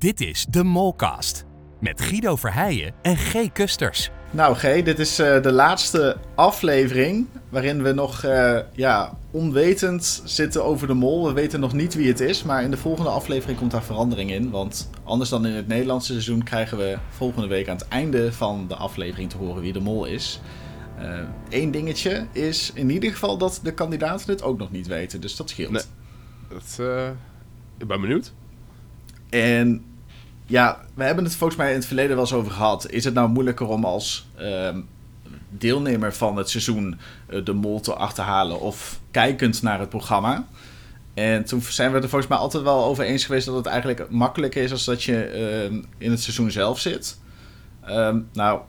Dit is de Molcast met Guido Verheijen en G. Kusters. Nou G, dit is uh, de laatste aflevering waarin we nog uh, ja, onwetend zitten over de mol. We weten nog niet wie het is, maar in de volgende aflevering komt daar verandering in. Want anders dan in het Nederlandse seizoen krijgen we volgende week aan het einde van de aflevering te horen wie de mol is. Eén uh, dingetje is in ieder geval dat de kandidaten het ook nog niet weten, dus dat scheelt. Nee. Dat, ik ben benieuwd. En ja, we hebben het volgens mij in het verleden wel eens over gehad. Is het nou moeilijker om als uh, deelnemer van het seizoen uh, de mol te achterhalen of kijkend naar het programma? En toen zijn we er volgens mij altijd wel over eens geweest dat het eigenlijk makkelijker is als dat je uh, in het seizoen zelf zit. Um, nou,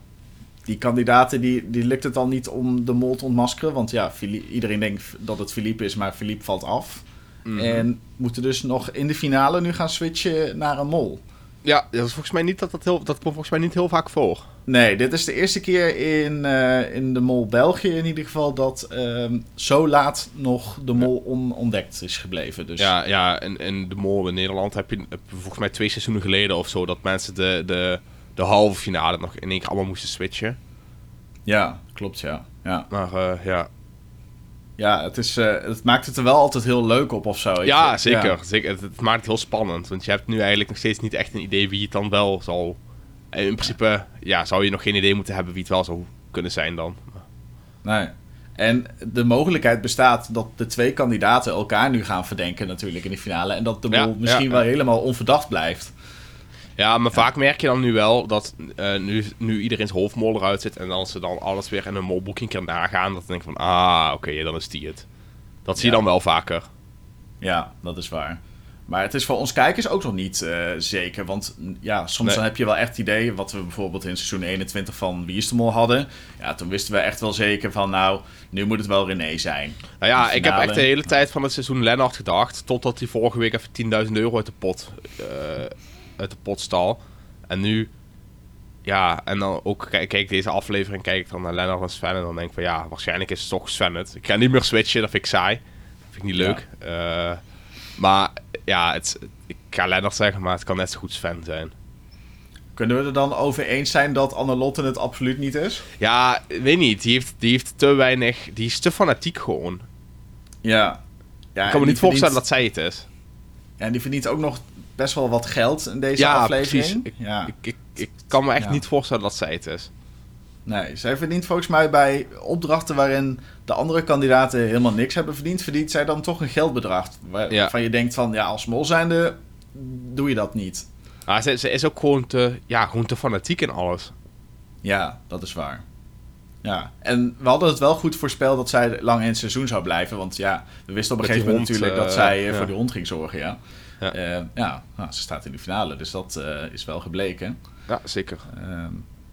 die kandidaten die, die lukt het dan niet om de mol te ontmaskeren. Want ja, iedereen denkt dat het Philippe is, maar Philippe valt af. Mm -hmm. En moeten dus nog in de finale nu gaan switchen naar een mol. Ja, dat, is volgens mij niet dat, dat, heel, dat komt volgens mij niet heel vaak voor. Nee, dit is de eerste keer in, uh, in de mol België in ieder geval dat uh, zo laat nog de mol onontdekt is gebleven. Dus. Ja, ja en, en de mol in Nederland heb je, heb je volgens mij twee seizoenen geleden of zo... dat mensen de, de, de halve finale nog in één keer allemaal moesten switchen. Ja, klopt ja. ja. Maar uh, ja, ja, het, is, uh, het maakt het er wel altijd heel leuk op of zo. Ja, zeker. Ja. zeker. Het, het, maakt het heel spannend. Want je hebt nu eigenlijk nog steeds niet echt een idee wie het dan wel zal... En in principe ja, zou je nog geen idee moeten hebben wie het wel zou kunnen zijn dan. Nee. En de mogelijkheid bestaat dat de twee kandidaten elkaar nu gaan verdenken natuurlijk in de finale. En dat de ja, misschien ja, wel helemaal onverdacht blijft. Ja, maar vaak merk je dan nu wel dat uh, nu, nu iedereen's hoofdmol eruit zit... en als ze dan alles weer in een molboekje kan nagaan... dat denk ik van, ah, oké, okay, dan is die het. Dat zie je dan wel vaker. Ja, dat is waar. Maar het is voor ons kijkers ook nog niet uh, zeker. Want ja, soms nee. dan heb je wel echt het idee... wat we bijvoorbeeld in seizoen 21 van Wie is de Mol hadden. Ja, toen wisten we echt wel zeker van... nou, nu moet het wel René zijn. Nou ja, ik heb echt de hele tijd van het seizoen Lennart gedacht... totdat hij vorige week even 10.000 euro uit de pot... Uh, uit de potstal. En nu, ja, en dan ook kijk, kijk deze aflevering, kijk ik dan naar Lennart en Sven en dan denk ik van ja, waarschijnlijk is het toch Sven het. Ik ga niet meer switchen, dat vind ik saai. Dat vind ik niet leuk. Ja. Uh, maar ja, het, ik ga Lennart zeggen, maar het kan net zo goed Sven zijn. Kunnen we er dan over eens zijn dat Annelotte het absoluut niet is? Ja, weet niet. Die heeft, die heeft te weinig... Die is te fanatiek gewoon. Ja. ja ik kan me niet voorstellen dat zij het is. Ja, en die verdient ook nog best wel wat geld in deze ja, aflevering. Precies. Ik, ja, ik, ik, ik kan me echt ja. niet voorstellen dat zij het is. Nee, zij verdient volgens mij bij opdrachten waarin de andere kandidaten helemaal niks hebben verdiend, verdient zij dan toch een geldbedrag. Waarvan ja. je denkt van, ja, als mol zijnde doe je dat niet. Ah, ze, ze, is ook gewoon te, ja, gewoon te fanatiek in alles. Ja, dat is waar. Ja, en we hadden het wel goed voorspeld dat zij lang in het seizoen zou blijven. Want ja, we wisten op een gegeven moment natuurlijk uh, dat zij uh, voor die hond ging zorgen, ja. Ja, uh, ja nou, ze staat in de finale, dus dat uh, is wel gebleken. Ja, zeker. Uh,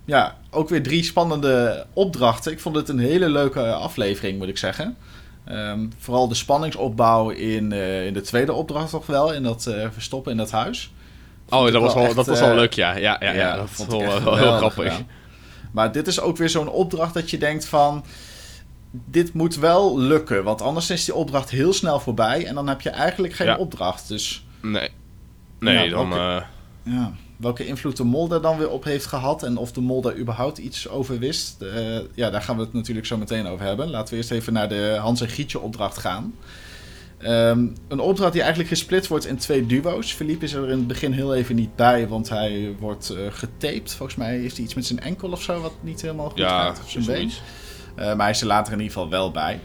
ja, ook weer drie spannende opdrachten. Ik vond het een hele leuke aflevering, moet ik zeggen. Um, vooral de spanningsopbouw in, uh, in de tweede opdracht toch wel, in dat verstoppen in dat huis. Oh, dat was, wel, echt, dat was wel leuk, ja. Ja, ja, ja, ja dat vond ik wel, wel heel grappig. Gedaan. Maar dit is ook weer zo'n opdracht dat je denkt van dit moet wel lukken. Want anders is die opdracht heel snel voorbij. En dan heb je eigenlijk geen ja. opdracht. Dus Nee. Nee, ja, dan... Welke, uh... ja, welke invloed de mol daar dan weer op heeft gehad... en of de mol daar überhaupt iets over wist... Uh, ja, daar gaan we het natuurlijk zo meteen over hebben. Laten we eerst even naar de Hans en Gietje opdracht gaan. Um, een opdracht die eigenlijk gesplitst wordt in twee duo's. Philippe is er in het begin heel even niet bij... want hij wordt uh, getaped. Volgens mij heeft hij iets met zijn enkel of zo... wat niet helemaal goed ja, gaat. Of zijn been. maar hij is er later in ieder geval wel bij...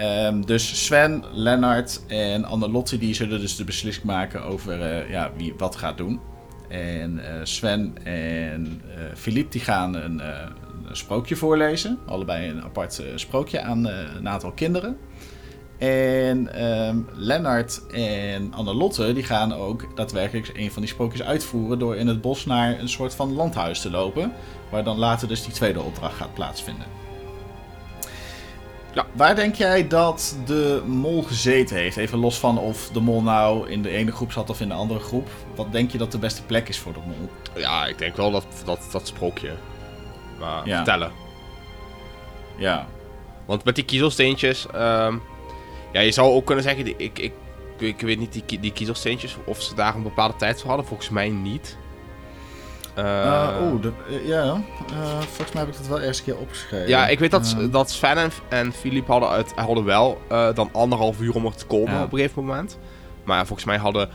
Um, dus Sven, Lennart en Annelotte die zullen dus de beslissing maken over uh, ja, wie wat gaat doen. En uh, Sven en uh, Philippe die gaan een, een, sprookje voorlezen. Allebei een apart sprookje aan een aantal kinderen. En um, Lennart en Annelotte die gaan ook daadwerkelijk een van die sprookjes uitvoeren... door in het bos naar een soort van landhuis te lopen. Waar dan later dus die tweede opdracht gaat plaatsvinden. Ja. Waar denk jij dat de mol gezeten heeft? Even los van of de mol nou in de ene groep zat of in de andere groep. Wat denk je dat de beste plek is voor de mol? Ja, ik denk wel dat dat, dat sprookje. Maar ja. vertellen. Ja. Want met die kiezelsteentjes... Um, ja, je zou ook kunnen zeggen... Ik, ik, ik, weet niet, die, die kiezersteentjes, of ze daar een bepaalde tijd voor hadden. Volgens mij niet. Eh, Eh, Oeh, de- eh, ja. eh, volgens mij heb ik dat wel eerst een keer opgeschreven. ja, ik weet dat, Eh, dat Sven en, en Filip hadden, uit, hadden wel dan anderhalf uur om er te komen Ja. op een gegeven moment. Maar volgens mij hadden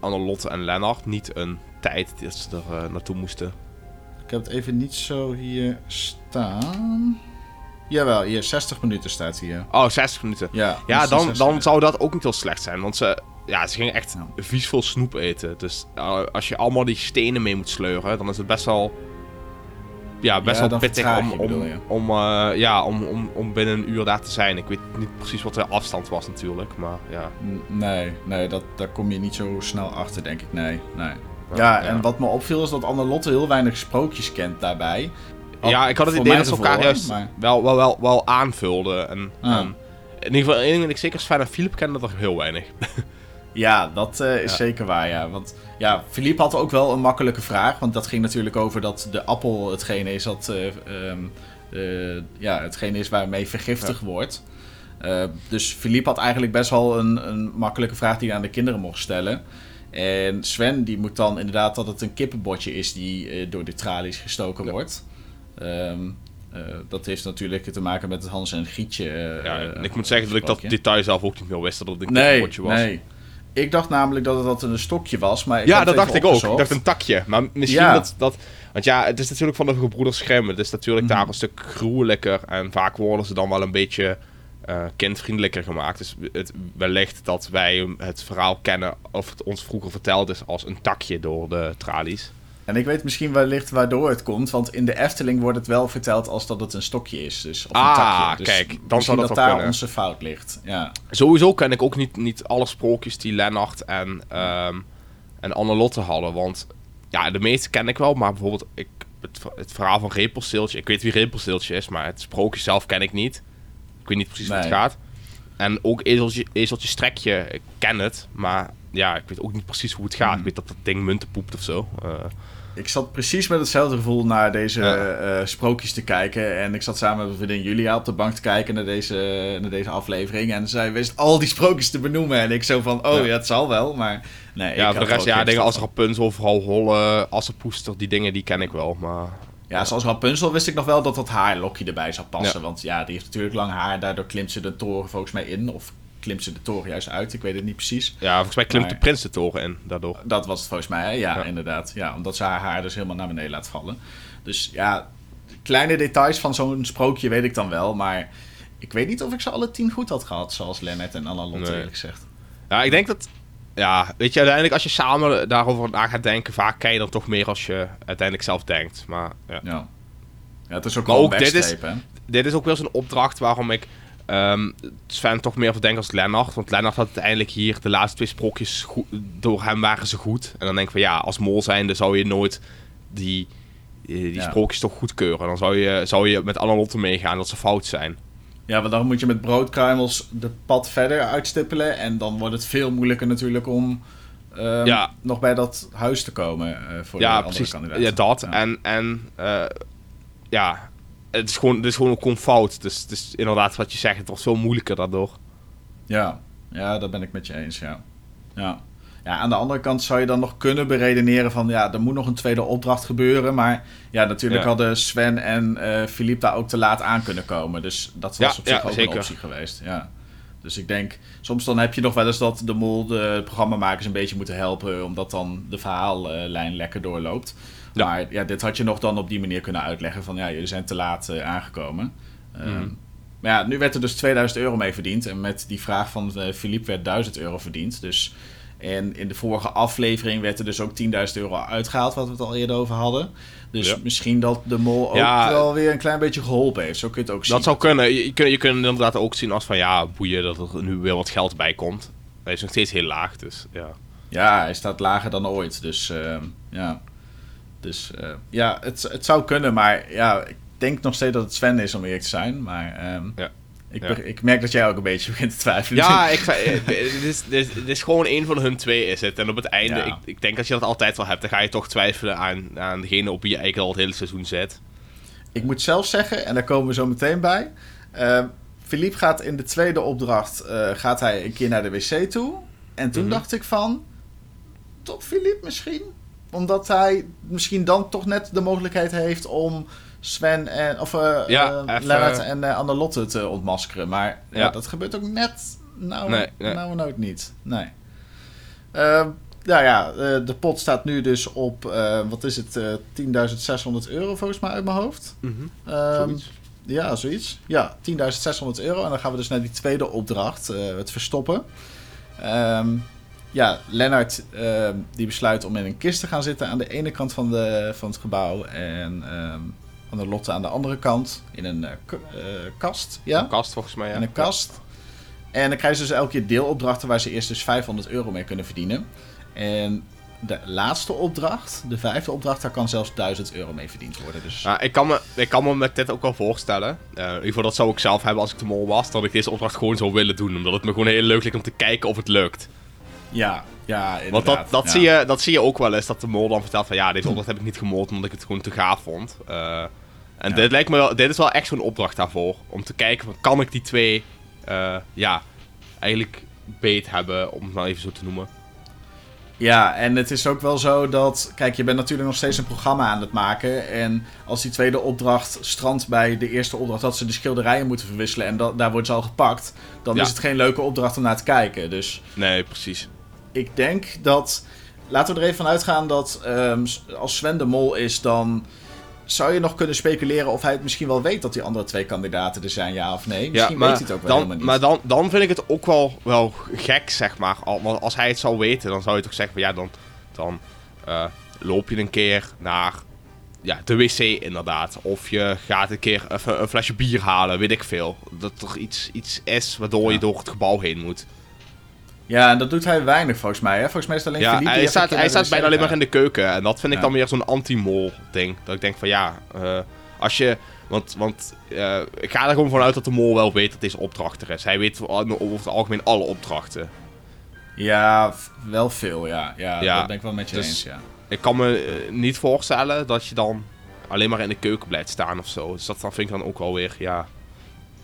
Annelotte en Lennart niet een tijd dat ze er naartoe moesten. Ik heb het even niet zo hier staan. Jawel, hier 60 minuten staat hier. Oh, 60 minuten. Ja, Ja, dus dan, 60 dan zou dat ook niet heel slecht zijn. Want ze, ja, ze gingen echt vies veel snoep eten. Dus eh, als je allemaal die stenen mee moet sleuren, dan is het best wel. Ja, best Ja, wel pittig om, je, om, bedoel je? om, eh, ja, om, om, om binnen een uur daar te zijn. Ik weet niet precies wat de afstand was natuurlijk. Maar ja. Nee, nee dat, daar kom je niet zo snel achter, denk ik. Nee, nee. Ja, Ja, en wat me opviel is dat Annelotte heel weinig sprookjes kent daarbij. ja, ik had het idee dat ze elkaar juist maar- wel, wel, wel, wel aanvulden. En, Ah. en in ieder geval, één ding dat ik zeker Sven en Philip kende, dat er heel weinig. Ja, dat eh, is Ja. zeker waar, ja. Want ja, Philippe had ook wel een makkelijke vraag. Want dat ging natuurlijk over dat de appel hetgene is dat... eh, ehm, eh, ja, hetgene is waarmee vergiftigd wordt. Dus Philippe had eigenlijk best wel een, een makkelijke vraag die hij aan de kinderen mocht stellen. En Sven die moet dan inderdaad dat het een kippenbotje is die door de tralies gestoken wordt. Ehm, eh, dat heeft natuurlijk te maken met het Hans en Grietje. eh, Ja, en ik moet zeggen dat ik dat detail zelf ook niet meer wist. Dat het een Nee, kippenbotje was. nee. Ik dacht namelijk dat het dat een stokje was, maar ik Ja, dat dacht ik ook. Ik dacht een takje. Maar misschien Ja. dat, dat... Want ja, het is natuurlijk van de gebroeders Grimm. Het is natuurlijk Mhm. daar een stuk gruwelijker. En vaak worden ze dan wel een beetje eh, kindvriendelijker gemaakt. Dus het, wellicht dat wij het verhaal kennen... of het ons vroeger verteld is als een takje door de tralies. En ik weet misschien wellicht waardoor het komt, want in de Efteling wordt het wel verteld als dat het een stokje is. Dus, of een Ah, takje. Dus kijk, dan zou dat daar kunnen. onze fout ligt. Ja. Sowieso ken ik ook niet, niet alle sprookjes die Lennart en, ehm en Annelotte hadden. Want ja, de meeste ken ik wel. Maar bijvoorbeeld ik, het, ver- het verhaal van Repelsteeltje. Ik weet wie Repelsteeltje is, maar het sprookje zelf ken ik niet. Ik weet niet precies hoe het gaat. En ook Ezeltje, Ezeltje Strekje, ik ken het. Maar ja, ik weet ook niet precies hoe het gaat. Hmm. Ik weet dat dat ding munten poept of zo. Eh, Ik zat precies met hetzelfde gevoel naar deze Ja. eh, sprookjes te kijken. En ik zat samen met mijn vriendin Julia op de bank te kijken naar deze, naar deze aflevering. En zij wist al die sprookjes te benoemen. En ik zo van, oh Ja. ja, het zal wel. Maar nee, ik ja, had voor de rest, ja, dingen als. Rapunzel, vooral Holle, Assenpoester, die dingen die ken ik wel. Maar Ja, zoals Rapunzel wist ik nog wel dat dat haarlokje erbij zou passen. Ja. Want ja, die heeft natuurlijk lang haar. Daardoor klimt ze de toren volgens mij in. Of klimt ze de toren juist uit. Ik weet het niet precies. ja, volgens mij klimt Maar- de prins de toren in daardoor. Dat was het volgens mij, hè? Ja, Ja. inderdaad. Ja, omdat ze haar haar dus helemaal naar beneden laat vallen. Dus ja, kleine details van zo'n sprookje weet ik dan wel. Maar ik weet niet of ik ze alle tien goed had gehad. Zoals Lennart en Anna Lotte Nee. eerlijk gezegd. Ja, ik denk dat... Ja, weet je, uiteindelijk als je samen daarover na gaat denken... vaak kan je dan toch meer als je uiteindelijk zelf denkt. Maar ja. Ja. Ja, het is ook Maar wel ook dit is-? Dit is ook wel zo'n opdracht waarom ik ehm, Sven toch meer verdenk als Lennart. Want Lennart had uiteindelijk hier de laatste twee sprookjes... goed- door hem waren ze goed. En dan denk ik van ja, als mol zijnde zou je nooit die, die, die Ja. sprookjes toch goedkeuren. Dan zou je, zou je met alle lotten meegaan dat ze fout zijn. Ja, want dan moet je met broodkruimels de pad verder uitstippelen. En dan wordt het veel moeilijker natuurlijk om ehm, Ja. nog bij dat huis te komen eh, voor de andere precies. kandidaten. Ja, dat. Ja. En, en eh, ja, het is gewoon, het is gewoon ook gewoon fout. Dus, dus inderdaad, wat je zegt, het wordt veel moeilijker daardoor. Ja, ja, dat ben ik met je eens, ja. ja. Ja, aan de andere kant zou je dan nog kunnen beredeneren van... ja, er moet nog een tweede opdracht gebeuren. Maar ja, natuurlijk Ja. hadden Sven en eh Philippe daar ook te laat aan kunnen komen. Dus dat was Ja, op zich ja, ook zeker. een optie geweest, ja. Dus ik denk, soms dan heb je nog wel eens dat de mol de programmamakers een beetje moeten helpen... omdat dan de verhaallijn lekker doorloopt. Ja. Maar ja, dit had je nog dan op die manier kunnen uitleggen van... ja, jullie zijn te laat eh, aangekomen. Ehm, Mhm. maar ja, nu werd er dus 2000 euro mee verdiend. En met die vraag van eh, Philippe werd 1000 euro verdiend. Dus, en in de vorige aflevering werd er dus ook 10.000 euro uitgehaald, wat we het al eerder over hadden. Dus Ja. misschien dat de mol ook Ja. wel weer een klein beetje geholpen heeft. Zo kun je het ook zien. Dat zou kunnen. Je, je, kunt, je kunt inderdaad ook zien als van ja, boeien dat er nu weer wat geld bij komt. Hij is nog steeds heel laag, dus ja. Ja, hij staat lager dan ooit. Dus ehm, ja, dus, eh, ja het, het zou kunnen. Maar ja, ik denk nog steeds dat het Sven is om eerlijk te zijn. Maar ehm, Ja. Ik, Ja. ik merk dat jij ook een beetje begint te twijfelen. Ja, ik, eh, dit, is, dit, is, dit is gewoon een van hun twee is het. En op het einde, Ja. ik, ik denk dat je dat altijd wel hebt. Dan ga je toch twijfelen aan, aan degene op wie je eigenlijk al het hele seizoen zit. Ik moet zelf zeggen, en daar komen we zo meteen bij. eh, Philippe gaat in de tweede opdracht eh, gaat hij een keer naar de wc toe. En toen Mhm. dacht ik van, toch Philippe misschien? Omdat hij misschien dan toch net de mogelijkheid heeft om Sven en of eh Ja, even- Lennart en eh Annelotte te ontmaskeren. Maar ja. Ja. dat gebeurt ook net nou, Nee, nee. nou nooit niet. Nee. Ehm, nou ja, de pot staat nu dus op, eh, wat is het, eh 10.600 euro volgens mij uit mijn hoofd. Ehm, Zoiets. ja, zoiets. Ja, 10.600 euro. En dan gaan we dus naar die tweede opdracht, eh, het verstoppen. Ehm, ja, Lennart ehm, die besluit om in een kist te gaan zitten aan de ene kant van, de, van het gebouw. En aan de Lotte aan de andere kant in een eh, eh, kast. Ja, Een kast volgens mij, ja. in een kast. En dan krijgen ze dus elke keer deelopdrachten waar ze eerst dus 500 euro mee kunnen verdienen. En de laatste opdracht, de vijfde opdracht, daar kan zelfs 1000 euro mee verdiend worden. Dus Ja, ik, kan me, ik kan me met dit ook wel voorstellen. Eh, in ieder geval, dat zou ik zelf hebben als ik de mol was. Dat ik deze opdracht gewoon zou willen doen. Omdat het me gewoon heel leuk lijkt om te kijken of het lukt. Ja, ja Want inderdaad. dat, dat, ja. zie je, dat zie je ook wel eens. Dat de mol dan vertelt van ja, deze opdracht heb ik niet gemold omdat ik het gewoon te gaaf vond. Eh, en Ja. dit lijkt me wel, dit is wel echt zo'n opdracht daarvoor. Om te kijken van kan ik die twee, eh, ja, eigenlijk beet hebben. Om het maar even zo te noemen. Ja, en het is ook wel zo dat... Kijk, je bent natuurlijk nog steeds een programma aan het maken. En als die tweede opdracht strandt bij de eerste opdracht... dat ze de schilderijen moeten verwisselen en dat, daar wordt ze al gepakt... dan Ja. is het geen leuke opdracht om naar te kijken. Dus Nee, precies. Ik denk dat... Laten we er even van uitgaan dat ehm, als Sven de Mol is, dan... Zou je nog kunnen speculeren of hij het misschien wel weet dat die andere twee kandidaten er zijn, ja of nee? Misschien maar weet hij het ook wel dan, helemaal niet. Maar dan, dan vind ik het ook wel, wel gek, zeg maar. Want als hij het zou weten, dan zou je toch zeggen van ja, dan, dan eh, loop je een keer naar ja, de wc inderdaad. Of je gaat een keer even een flesje bier halen, weet ik veel. Dat er iets, iets is waardoor Ja. je door het gebouw heen moet. Ja, en dat doet hij weinig volgens mij. Hè? Volgens mij is het alleen Ja, Philippe hij staat, hij staat bijna alleen maar in de keuken. En dat vind ik dan weer zo'n anti-mol ding. Dat ik denk van ja, eh, als je... Want, want eh, ik ga er gewoon vanuit dat de mol wel weet dat deze opdracht er is. Hij weet over het algemeen alle opdrachten. Ja, wel veel, ja. Ja, Ja, dat ben ik wel met je dus- eens, ja. Ik kan me eh, niet voorstellen dat je dan alleen maar in de keuken blijft staan of zo. Dus dat dan vind ik dan ook wel weer, ja...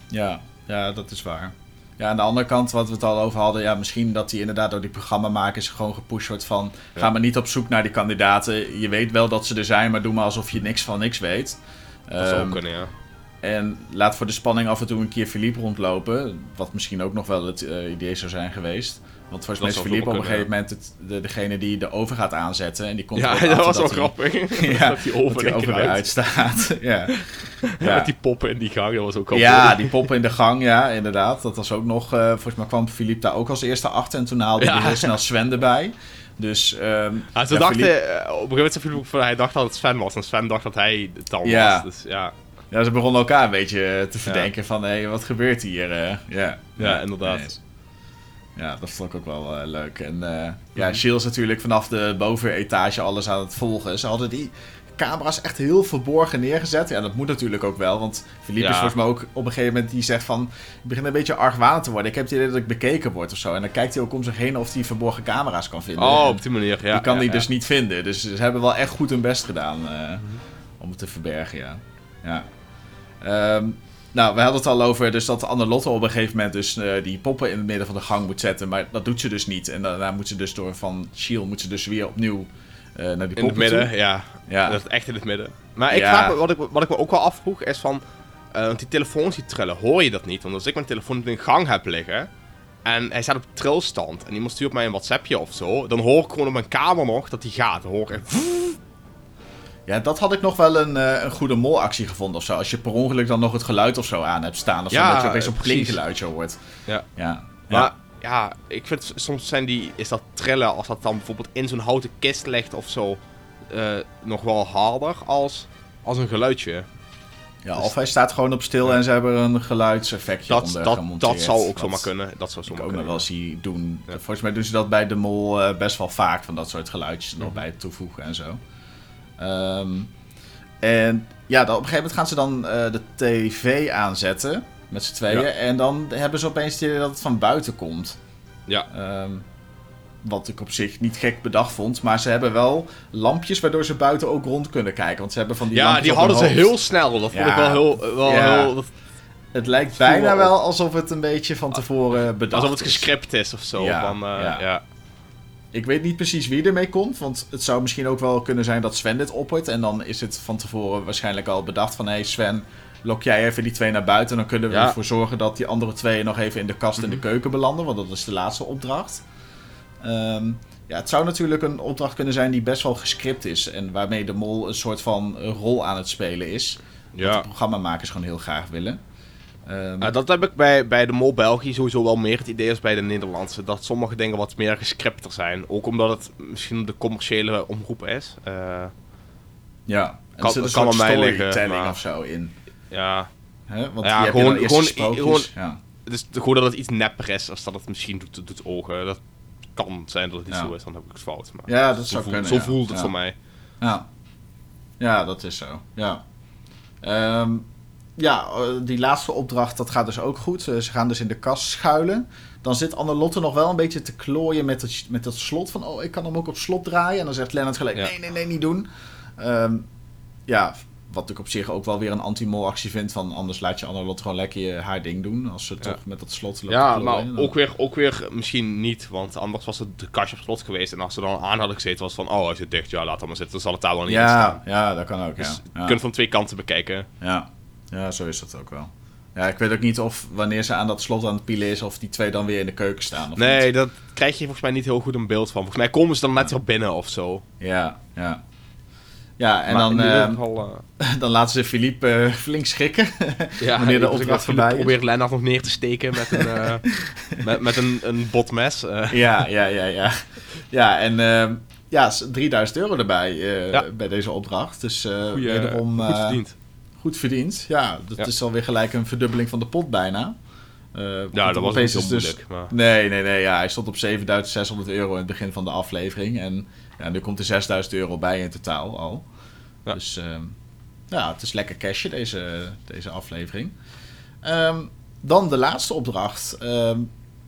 Ja, ja, dat is waar. Ja, aan de andere kant, wat we het al over hadden, ja, misschien dat hij inderdaad door die programmamakers gewoon gepusht wordt van, Ja. ga maar niet op zoek naar die kandidaten. Je weet wel dat ze er zijn, maar doe maar alsof je niks van niks weet. Dat zou ook Ehm, kunnen, ja. en laat voor de spanning af en toe een keer Philippe rondlopen. Wat misschien ook nog wel het eh, idee zou zijn geweest. Want volgens mij is Philippe op een gegeven moment het, de, degene die de oven gaat aanzetten. En die komt Ja, dat was wel grappig. Ja, dat die dat oven die oven weer uitstaat. ja. Ja. Met die poppen in die gang, dat was ook al Ja, die poppen in de gang, ja, inderdaad. Dat was ook nog... eh, volgens mij kwam Philippe daar ook als eerste achter. En toen haalde hij heel snel Sven erbij. Dus... ehm Ja, ze ja, dachten, Philippe- eh, op een gegeven moment Philippe hij dacht dat het Sven was. En Sven dacht dat hij het Ja. was. Dus ja, ja, ze begonnen elkaar een beetje te verdenken van... Hé, wat gebeurt hier? ja. Ja, inderdaad. Ja, dat vond ik ook wel eh, leuk. En eh, ja. Gilles is natuurlijk vanaf de bovenetage alles aan het volgen. Ze hadden die camera's echt heel verborgen neergezet. Ja, dat moet natuurlijk ook wel, want Philippe Ja. is volgens mij ook op een gegeven moment die zegt van... Ik begin een beetje argwanend te worden. Ik heb het idee dat ik bekeken word of zo. En dan kijkt hij ook om zich heen of hij verborgen camera's kan vinden. oh, op die manier, ja. die kan ja, hij ja. dus niet vinden. Dus ze hebben wel echt goed hun best gedaan eh, om het te verbergen, ja. ja. Ehm, nou, we hadden het al over dus dat Annelotte op een gegeven moment dus eh, die poppen in het midden van de gang moet zetten. Maar dat doet ze dus niet. En daarna moet ze dus door van Shield moet ze dus weer opnieuw eh, naar die In het poppen midden, toe. ja. Ja. Dat is echt in het midden. Maar ik Ja. vraag me, wat ik, wat ik me ook wel afvroeg, is van... eh, want die telefoons die trillen, hoor je dat niet? Want als ik mijn telefoon in de gang heb liggen... En hij staat op trilstand en iemand stuurt mij een WhatsAppje of zo... Dan hoor ik gewoon op mijn kamer nog dat hij gaat. Dan hoor ik. Ja, dat had ik nog wel een, eh, een goede molactie gevonden of zo. Als je per ongeluk dan nog het geluid of zo aan hebt staan. Of zo, Ja, dat je opeens een precies. klinkgeluidje hoort. Ja. Ja. Maar ja, ik vind soms zijn die, is dat trillen als dat dan bijvoorbeeld in zo'n houten kist ligt of zo, eh, nog wel harder als, als een geluidje. Ja, of hij staat gewoon op stil en ze hebben een geluidseffectje Dat, onder dat, gemonteerd. dat zou ook zomaar kunnen. Dat zou Ik zomaar ook nog kunnen. wel doen. Ja. Volgens mij doen ze dat bij de mol eh, best wel vaak. Van dat soort geluidjes nog Mhm. bij toevoegen en zo. Ehm, en ja, dan, op een gegeven moment gaan ze dan eh, de tv aanzetten. Met z'n tweeën. Ja. En dan hebben ze opeens het idee dat het van buiten komt. Ja. Ehm, wat ik op zich niet gek bedacht vond. Maar ze hebben wel lampjes waardoor ze buiten ook rond kunnen kijken. Want ze hebben van die ja, die hadden ze hoofd. heel snel. Dat vond Ja. ik wel heel... Wel Ja. heel dat, Het lijkt bijna wel alsof het een beetje van tevoren bedacht Alsof het gescript is of zo. Ja, van, eh, ja. Ik weet niet precies wie ermee komt, want het zou misschien ook wel kunnen zijn dat Sven dit oppert. En dan is het van tevoren waarschijnlijk al bedacht van... Hé hey Sven, lok jij even die twee naar buiten. Dan kunnen we Ja. ervoor zorgen dat die andere twee nog even in de kast in de Mhm. keuken belanden. Want dat is de laatste opdracht. Ehm, ja, het zou natuurlijk een opdracht kunnen zijn die best wel gescript is. En waarmee de mol een soort van rol aan het spelen is. Wat Ja. de programmamakers gewoon heel graag willen. Nou, dat heb ik bij, bij de Mol België sowieso wel meer het idee als bij de Nederlandse. Dat sommige dingen wat meer gescripter zijn. Ook omdat het misschien de commerciële omroep is. Eh, ja, en kan- er zit een kan mij liggen, maar- of zo in. ja, Hè? Want Ja, gewoon- gewoon- gewoon- ja. het is gewoon dat het iets nepper is als dat het misschien doet, doet ogen. Dat kan zijn dat het niet Ja. zo is, dan heb ik het fout. Maar ja, dat zo zou kunnen. zo ja. voelt het Ja. voor mij. Ja. ja, dat is zo. Ja. Ehm, ja, eh, die laatste opdracht, dat gaat dus ook goed. Eh, ze gaan dus in de kast schuilen. Dan zit Annelotte nog wel een beetje te klooien met het, met het slot. Van, oh, ik kan hem ook op slot draaien. En dan zegt Lennart gelijk, Ja. nee, nee, nee, niet doen. Ehm, ja, wat ik op zich ook wel weer een anti-mol actie vind. Van, anders laat je Annelotte gewoon lekker je haar ding doen. Als ze Ja. toch met dat slot loopt Ja, maar. Dan- ook weer, ook weer misschien niet, want anders was het de kastje op slot geweest. En als ze dan aan hadden gezeten, was van, oh, hij zit dicht, ja, laat hem maar zitten. Dan zal het daar wel niet in ja, staan. ja, dat kan ook, Dus ja. je kunt van twee kanten bekijken. Ja. Ja, zo is dat ook wel. Ja, ik weet ook niet of wanneer ze aan dat slot aan het pielen is, of die twee dan weer in de keuken staan. Of Nee, niet. dat krijg je volgens mij niet heel goed een beeld van. Volgens mij komen ze dan net weer binnen of zo. Ja, ja. Ja, en Maar dan, ehm, geval, eh, dan laten ze Philippe eh, flink schrikken. ja, wanneer de opdracht voorbij is. probeer Lennart nog neer te steken met een, eh, met, met een, een botmes. eh. ja, ja, ja, ja. Ja, en ehm, ja, s- 3000 euro erbij eh, Ja. bij deze opdracht. Dus eh Goeie, wederom goed eh, verdiend. Goed verdiend. Ja, dat Ja. is alweer gelijk een verdubbeling van de pot bijna. Eh, Ja, dat was niet dus-. Maar... Nee, nee, nee. Ja, hij stond op 7600 euro in het begin van de aflevering. En ja, nu komt er 6000 euro bij in totaal al. Ja. Dus ehm, ja, het is lekker cashje deze, deze aflevering. Ehm, dan de laatste opdracht. ehm,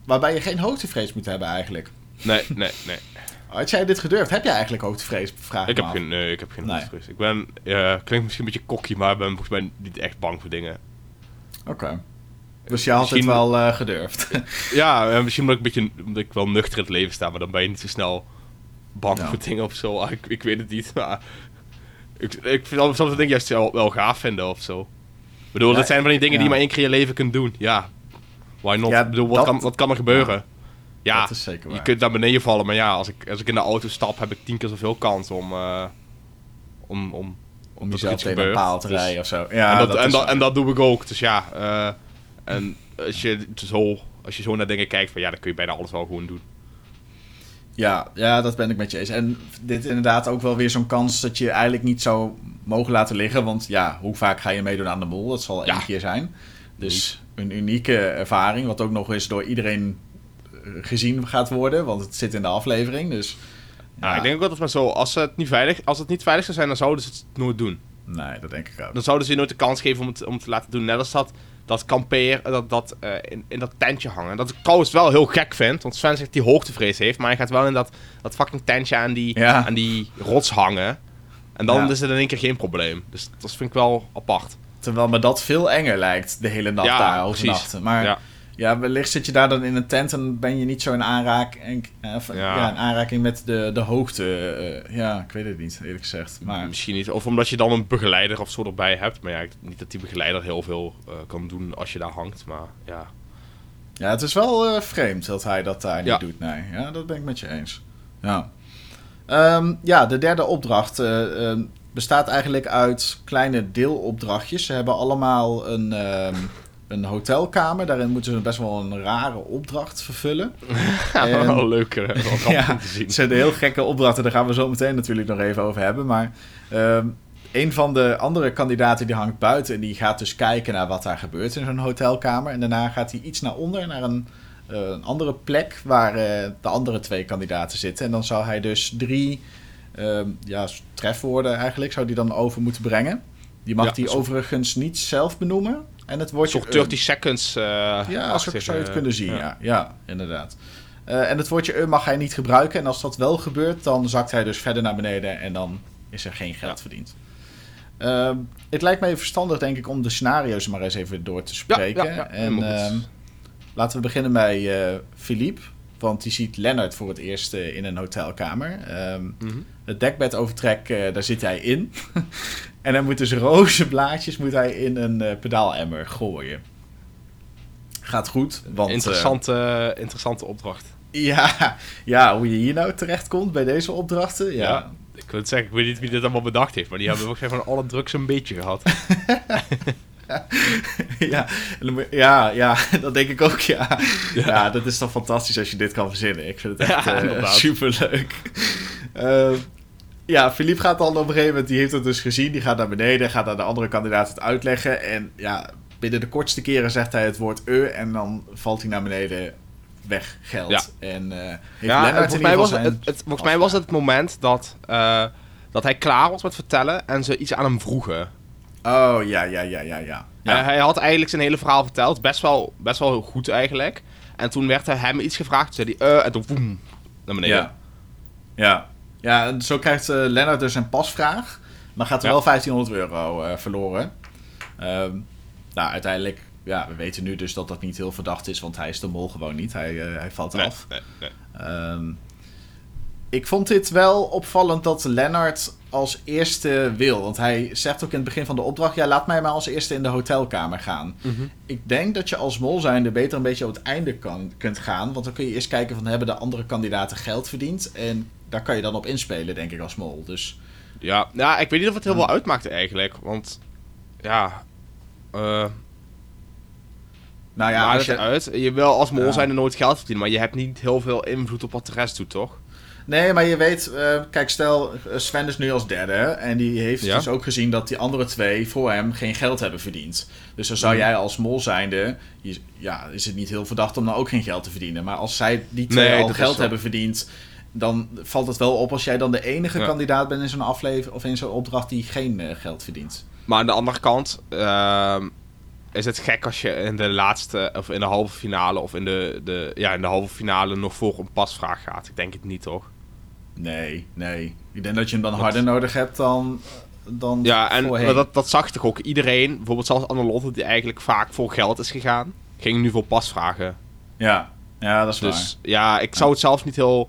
waarbij je geen hoogtevrees moet hebben eigenlijk. Nee, nee, nee. Had jij dit gedurfd? Heb jij eigenlijk hoogtevrees? Vraag Ik heb af. geen, nee, ik heb geen Nee. Ik ben, klinkt misschien een beetje kokkie, maar ik ben volgens mij niet echt bang voor dingen. Oké. Dus je had Misschien- het wel eh, gedurfd. Ja, eh, misschien omdat ik, een beetje, omdat ik wel nuchter in het leven sta, maar dan ben je niet zo snel bang Ja. voor dingen of zo. Ah, Ik, ik weet het niet, maar ik, ik vind soms dingen juist wel, wel gaaf vinden of zo. Ik bedoel, Ja, dat zijn van die dingen die je maar één keer in je leven kunt doen. Ja, why not? Ik bedoel, wat, dat- kan, wat kan er gebeuren? Ja, dat is zeker waar. je kunt naar beneden vallen, maar ja, als ik, als ik in de auto stap, heb ik tien keer zoveel kans om, eh, om, om, Om jezelf iets tegen een paal te Dus- rijden of zo. Ja, en, dat, dat en, dat, waar. en dat doe ik ook. Dus ja, eh, en als je, zo, als je zo naar dingen kijkt, van ja, dan kun je bijna alles wel gewoon doen. Ja, ja, dat ben ik met je eens. En dit is inderdaad ook wel weer zo'n kans dat je eigenlijk niet zou mogen laten liggen. Want ja, hoe vaak ga je meedoen aan de mol? Dat zal Ja. één keer zijn. Dus een unieke ervaring, wat ook nog eens door iedereen gezien gaat worden. Want het zit in de aflevering. Dus Ja, ik denk ook altijd maar zo, als het, niet veilig, als het niet veilig zou zijn, dan zouden ze het nooit doen. Nee, dat denk ik ook. Dan zouden ze je nooit de kans geven om het, om het te laten doen. Net als dat, dat kamperen, dat, dat eh, in, in dat tentje hangen. Dat ik trouwens wel heel gek vind, want Sven zegt die hoogtevrees heeft, maar hij gaat wel in dat, dat fucking tentje aan die, Ja. aan die rots hangen. En dan Ja. is het in één keer geen probleem. Dus dat vind ik wel apart. Terwijl me dat veel enger lijkt, de hele nacht Ja, daar precies. overnachten. Maar ja. Wellicht zit je daar dan in een tent en ben je niet zo in aanraking, eh, of, Ja. ja. in aanraking met de, de hoogte. eh, ja, ik weet het niet, eerlijk gezegd. Maar Misschien niet. Of omdat je dan een begeleider of zo erbij hebt. Maar ja, niet dat die begeleider heel veel eh, kan doen als je daar hangt. Maar ja. Ja, het is wel vreemd dat hij dat daar Ja. niet doet. Nee, ja, dat ben ik met je eens. Ja, Ehm, ja de derde opdracht eh, ehm, bestaat eigenlijk uit kleine deelopdrachtjes. Ze hebben allemaal een, ehm, een hotelkamer. Daarin moeten ze best wel een rare opdracht vervullen. En- wel leuk. wel grappig ja, te zien. het zijn heel gekke opdrachten. Daar gaan we zo meteen natuurlijk nog even over hebben. Maar ehm, een van de andere kandidaten die hangt buiten. En die gaat dus kijken naar wat daar gebeurt in zo'n hotelkamer. En daarna gaat hij iets naar onder, naar een, eh, een andere plek waar eh, de andere twee kandidaten zitten. En dan zou hij dus drie ehm, ja, trefwoorden eigenlijk, zou die dan over moeten brengen. Die mag Ja, die zo- overigens niet zelf benoemen. En het woordje soort 30 seconds. eh ja, zo achtige, zou je het kunnen zien, ja. ja. Inderdaad. Eh, en het woordje mag hij niet gebruiken. En als dat wel gebeurt, dan zakt hij dus verder naar beneden en dan is er geen geld Ja. verdiend. Ehm, het lijkt mij verstandig, denk ik, om de scenario's maar eens even door te spreken. ja, ja, en ehm, laten we beginnen bij eh Philippe. Want die ziet Lennart voor het eerst eh, in een hotelkamer. Ehm, Mhm. Het dekbedovertrek, eh daar zit hij in. en dan moet dus rozenblaadjes moet hij in een eh, pedaalemmer gooien. Gaat goed, want... eh, Interessante, interessante opdracht. ja, ja, hoe je hier nou terecht komt bij deze opdrachten. Ja, Ja. Ik wil het zeggen, ik weet niet wie dit allemaal bedacht heeft, maar die hebben mij van alle drugs een beetje gehad. ja, dan ja, ja, dat denk ik ook, ja. ja. dat is toch fantastisch als je dit kan verzinnen. Ik vind het echt Ja, eh, superleuk. Eh, ja, Philippe gaat dan op een gegeven moment, die heeft het dus gezien. Die gaat naar beneden, gaat aan de andere kandidaat het uitleggen. En ja, binnen de kortste keren zegt hij het woord e en dan valt hij naar beneden weg geld. Ja. En eh heeft Ja, volgens mij, was het, zijn het, volgens mij was het het moment dat, eh, dat hij klaar was met vertellen en ze iets aan hem vroegen. Oh, ja, ja, ja, ja, ja. ja. Eh, hij had eigenlijk zijn hele verhaal verteld, best wel, best wel goed eigenlijk. En toen werd er hem iets gevraagd, toen zei hij, eh, en toen woem, naar beneden. Ja. Ja. Ja, en zo krijgt eh Lennart dus een pasvraag. Maar gaat er Ja. wel 1500 euro eh, verloren. Ehm, nou, uiteindelijk... Ja, we weten nu dus dat dat niet heel verdacht is. Want hij is de mol gewoon niet. Hij, eh, hij valt Nee, af. nee, nee. Ehm, ik vond dit wel opvallend dat Lennart als eerste wil. Want hij zegt ook in het begin van de opdracht... Ja, laat mij maar als eerste in de hotelkamer gaan. Mhm. Ik denk dat je als mol zijnde beter een beetje op het einde kan, kunt gaan. Want dan kun je eerst kijken van... Hebben de andere kandidaten geld verdiend? En daar kan je dan op inspelen, denk ik, als mol. Dus Ja, ja, ik weet niet of het heel veel uitmaakte eigenlijk, want ja, eh nou ja, als je, uit. Je wil als mol Ja. zijn er nooit geld verdienen, maar je hebt niet heel veel invloed op wat de rest doet, toch? Nee, maar je weet, eh, kijk, stel Sven is nu als derde. En die heeft Ja. dus ook gezien dat die andere twee voor hem geen geld hebben verdiend. Dus dan zou Mhm. jij als mol zijnde, je, ja, is het niet heel verdacht om dan ook geen geld te verdienen. Maar als zij die twee Nee, al geld hebben verdiend, dan valt het wel op als jij dan de enige Ja. kandidaat bent in zo'n aflevering of in zo'n opdracht die geen eh, geld verdient. Maar aan de andere kant ehm, is het gek als je in de laatste, of in de halve finale, of in de, de, ja, in de halve finale nog voor een pasvraag gaat. Ik denk het niet, toch? Nee, nee. Ik denk dat je hem dan harder nodig hebt dan, dan Ja, en voorheen. dat, dat zag toch ook iedereen, bijvoorbeeld zelfs Annelotte, die eigenlijk vaak voor geld is gegaan, ging nu voor pasvragen. Ja. ja, dat is waar. Dus ja, ik zou het zelf niet heel,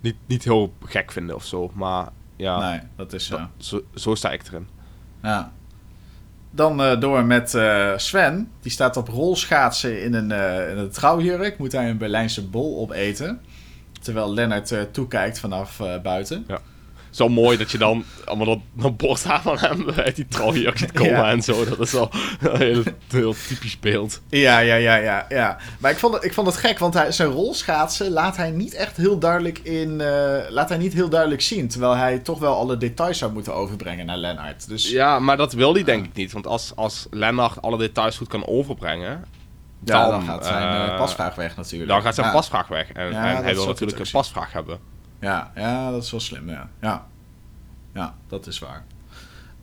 niet, niet heel gek vinden of zo. Maar ja, Nee, dat is zo. dat- zo, zo sta ik erin. Ja. Dan eh, door met eh, Sven. Die staat op rolschaatsen in een, eh, in een trouwjurk. Moet hij een Berlijnse bol opeten. Terwijl Lennart toekijkt vanaf buiten. Zo mooi dat je dan allemaal dat, dat bord van hem uit die trouwjurk ziet komen Ja. en zo. Dat is wel een heel, heel typisch beeld. Ja, ja, ja, ja, ja. Maar ik vond het, ik vond het gek, want hij, zijn rolschaatsen laat hij niet echt heel duidelijk in... eh, laat hij niet heel duidelijk zien. Terwijl hij toch wel alle details zou moeten overbrengen naar Lennart. Dus Ja, maar dat wil hij denk ik niet. Want als, als Lennart alle details goed kan overbrengen, ja, dan, dan, gaat zijn eh, eh, pasvraag weg natuurlijk. dan gaat zijn ja. pasvraag weg. En, hij wil natuurlijk een pasvraag hebben. Ja, ja, dat is wel slim, ja. Ja, ja dat is waar.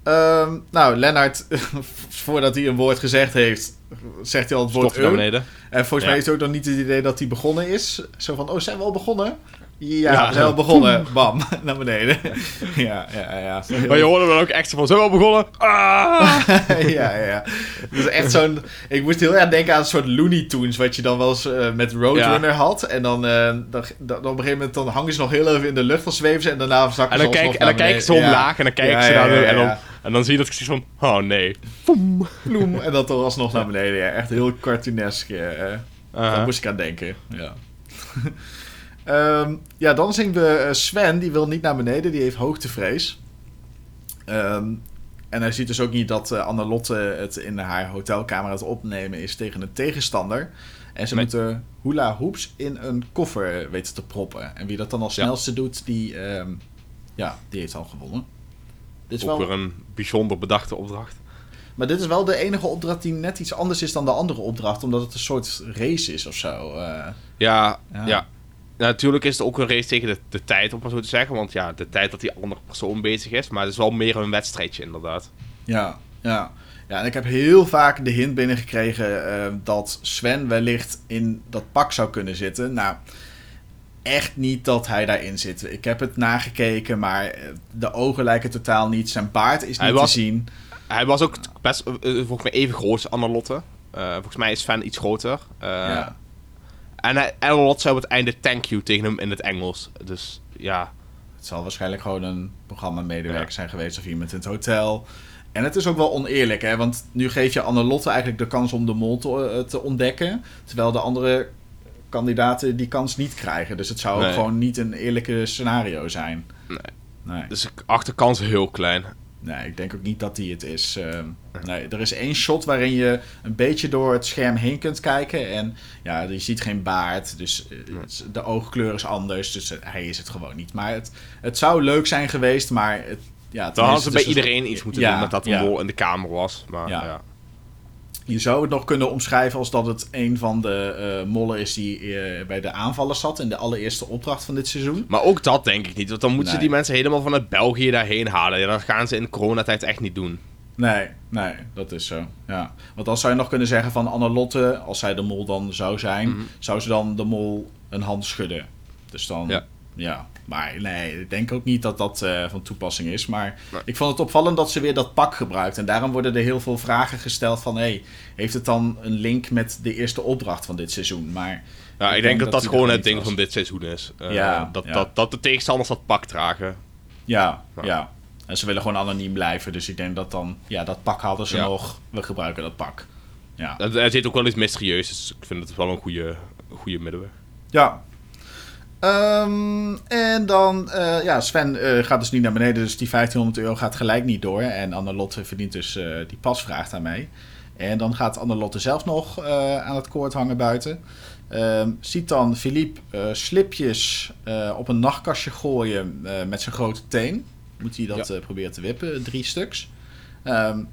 Ehm, nou, Lennart, voordat hij een woord gezegd heeft, zegt hij al het woord naar "eu". beneden. En volgens Ja. mij is het ook nog niet het idee dat hij begonnen is. Zo van, oh, zijn we al begonnen? Ja, Ja. we zijn al begonnen. Bam, naar beneden. ja, ja, ja. Maar je hoorde dan ook echt van, zijn we al begonnen? Ah! ja, ja, ja. Dat is echt zo'n... Ik moest heel erg denken aan een soort Looney Tunes... wat je dan wel eens eh, met Roadrunner had. En dan, eh, dan, dan op een gegeven moment dan hangen ze nog heel even in de lucht... dan zweven ze en daarna zakken En ze dan, kijk, en dan kijken ze omlaag en dan kijken ze naar de... En, dan, en dan zie je dat ik zoiets van, oh nee. Ploem, en dan toch alsnog naar beneden. Ja. Echt heel cartoonesk. eh. Daar moest ik aan denken. Ja. Ehm, ja, dan zien we eh, Sven. Die wil niet naar beneden. Die heeft hoogtevrees. Ehm, en hij ziet dus ook niet dat eh Annelotte het in haar hotelkamer aan het opnemen is tegen een tegenstander. En ze Nee. moeten hula hoops in een koffer weten te proppen. En wie dat dan als Ja. snelste doet, die, ehm, ja, die heeft al gewonnen. Dit is Ook wel, weer een bijzonder bedachte opdracht. maar dit is wel de enige opdracht die net iets anders is dan de andere opdracht. Omdat het een soort race is of zo. eh. Ja, Ja. ja. Natuurlijk is het ook een race tegen de, de tijd, om maar zo te zeggen. Want ja, de tijd dat die andere persoon bezig is. Maar het is wel meer een wedstrijdje, inderdaad. Ja, ja. Ja, en ik heb heel vaak de hint binnengekregen eh, dat Sven wellicht in dat pak zou kunnen zitten. Nou, echt niet dat hij daarin zit. Ik heb het nagekeken, maar eh, de ogen lijken totaal niet. Zijn baard is Hij niet was- te zien. Hij was ook best, eh, volgens mij even groot als Annelotte. Eh volgens mij is Sven iets groter. Ja. En Annelotte zei op het einde thank you tegen hem in het Engels. Dus ja, Het zal waarschijnlijk gewoon een programma-medewerker Ja. zijn geweest of iemand in het hotel. En het is ook wel oneerlijk, hè? Want nu geef je Annelotte eigenlijk de kans om de mol te, eh, te ontdekken. Terwijl de andere kandidaten die kans niet krijgen. Dus het zou ook gewoon niet een eerlijke scenario zijn. Nee. Nee. dus de achterkans heel klein. Nee, ik denk ook niet dat die het is. Ehm, nee, er is één shot waarin je een beetje door het scherm heen kunt kijken. En ja, je ziet geen baard. Dus eh, de oogkleur is anders. Dus eh, hij is het gewoon niet. Maar het, het zou leuk zijn geweest. Maar het, ja, Dan hadden ze bij is- iedereen iets moeten Ja, doen met dat de ja. mol in de kamer was. Maar Ja. ja. Je zou het nog kunnen omschrijven als dat het een van de eh, mollen is die eh, bij de aanvallers zat. In de allereerste opdracht van dit seizoen. Maar ook dat denk ik niet. Want dan moeten ze die mensen helemaal vanuit België daarheen halen. Ja, dat gaan ze in coronatijd echt niet doen. Nee, nee, dat is zo. Ja. Want dan zou je nog kunnen zeggen van Annelotte, als zij de mol dan zou zijn, Mhm. zou ze dan de mol een hand schudden. Dus dan, ja. Ja. Maar nee, ik denk ook niet dat dat eh, van toepassing is. Maar Nee. ik vond het opvallend dat ze weer dat pak gebruikt. En daarom worden er heel veel vragen gesteld van, hey, heeft het dan een link met de eerste opdracht van dit seizoen? Maar Ja, ik, Ik denk denk dat dat gewoon er het ding was. van dit seizoen is. Eh, Ja, dat, ja. Dat, dat de tegenstanders dat pak dragen. ja, ja, Ja. En ze willen gewoon anoniem blijven. Dus ik denk dat dan, ja, dat pak hadden ze Ja. nog. We gebruiken dat pak. Ja. Het zit ook wel iets mysterieus, dus ik vind het wel een goede, goede middenweg. Ja. Ehm, en dan, eh, ja, Sven eh, gaat dus niet naar beneden, dus die 1500 euro gaat gelijk niet door. En Annelotte verdient dus eh, die pasvraag daarmee. En dan gaat Annelotte zelf nog aan het koord hangen buiten. Ehm, ziet dan Philippe slipjes op een nachtkastje gooien met zijn grote teen. Moet hij dat proberen te wippen, drie stuks. Ehm,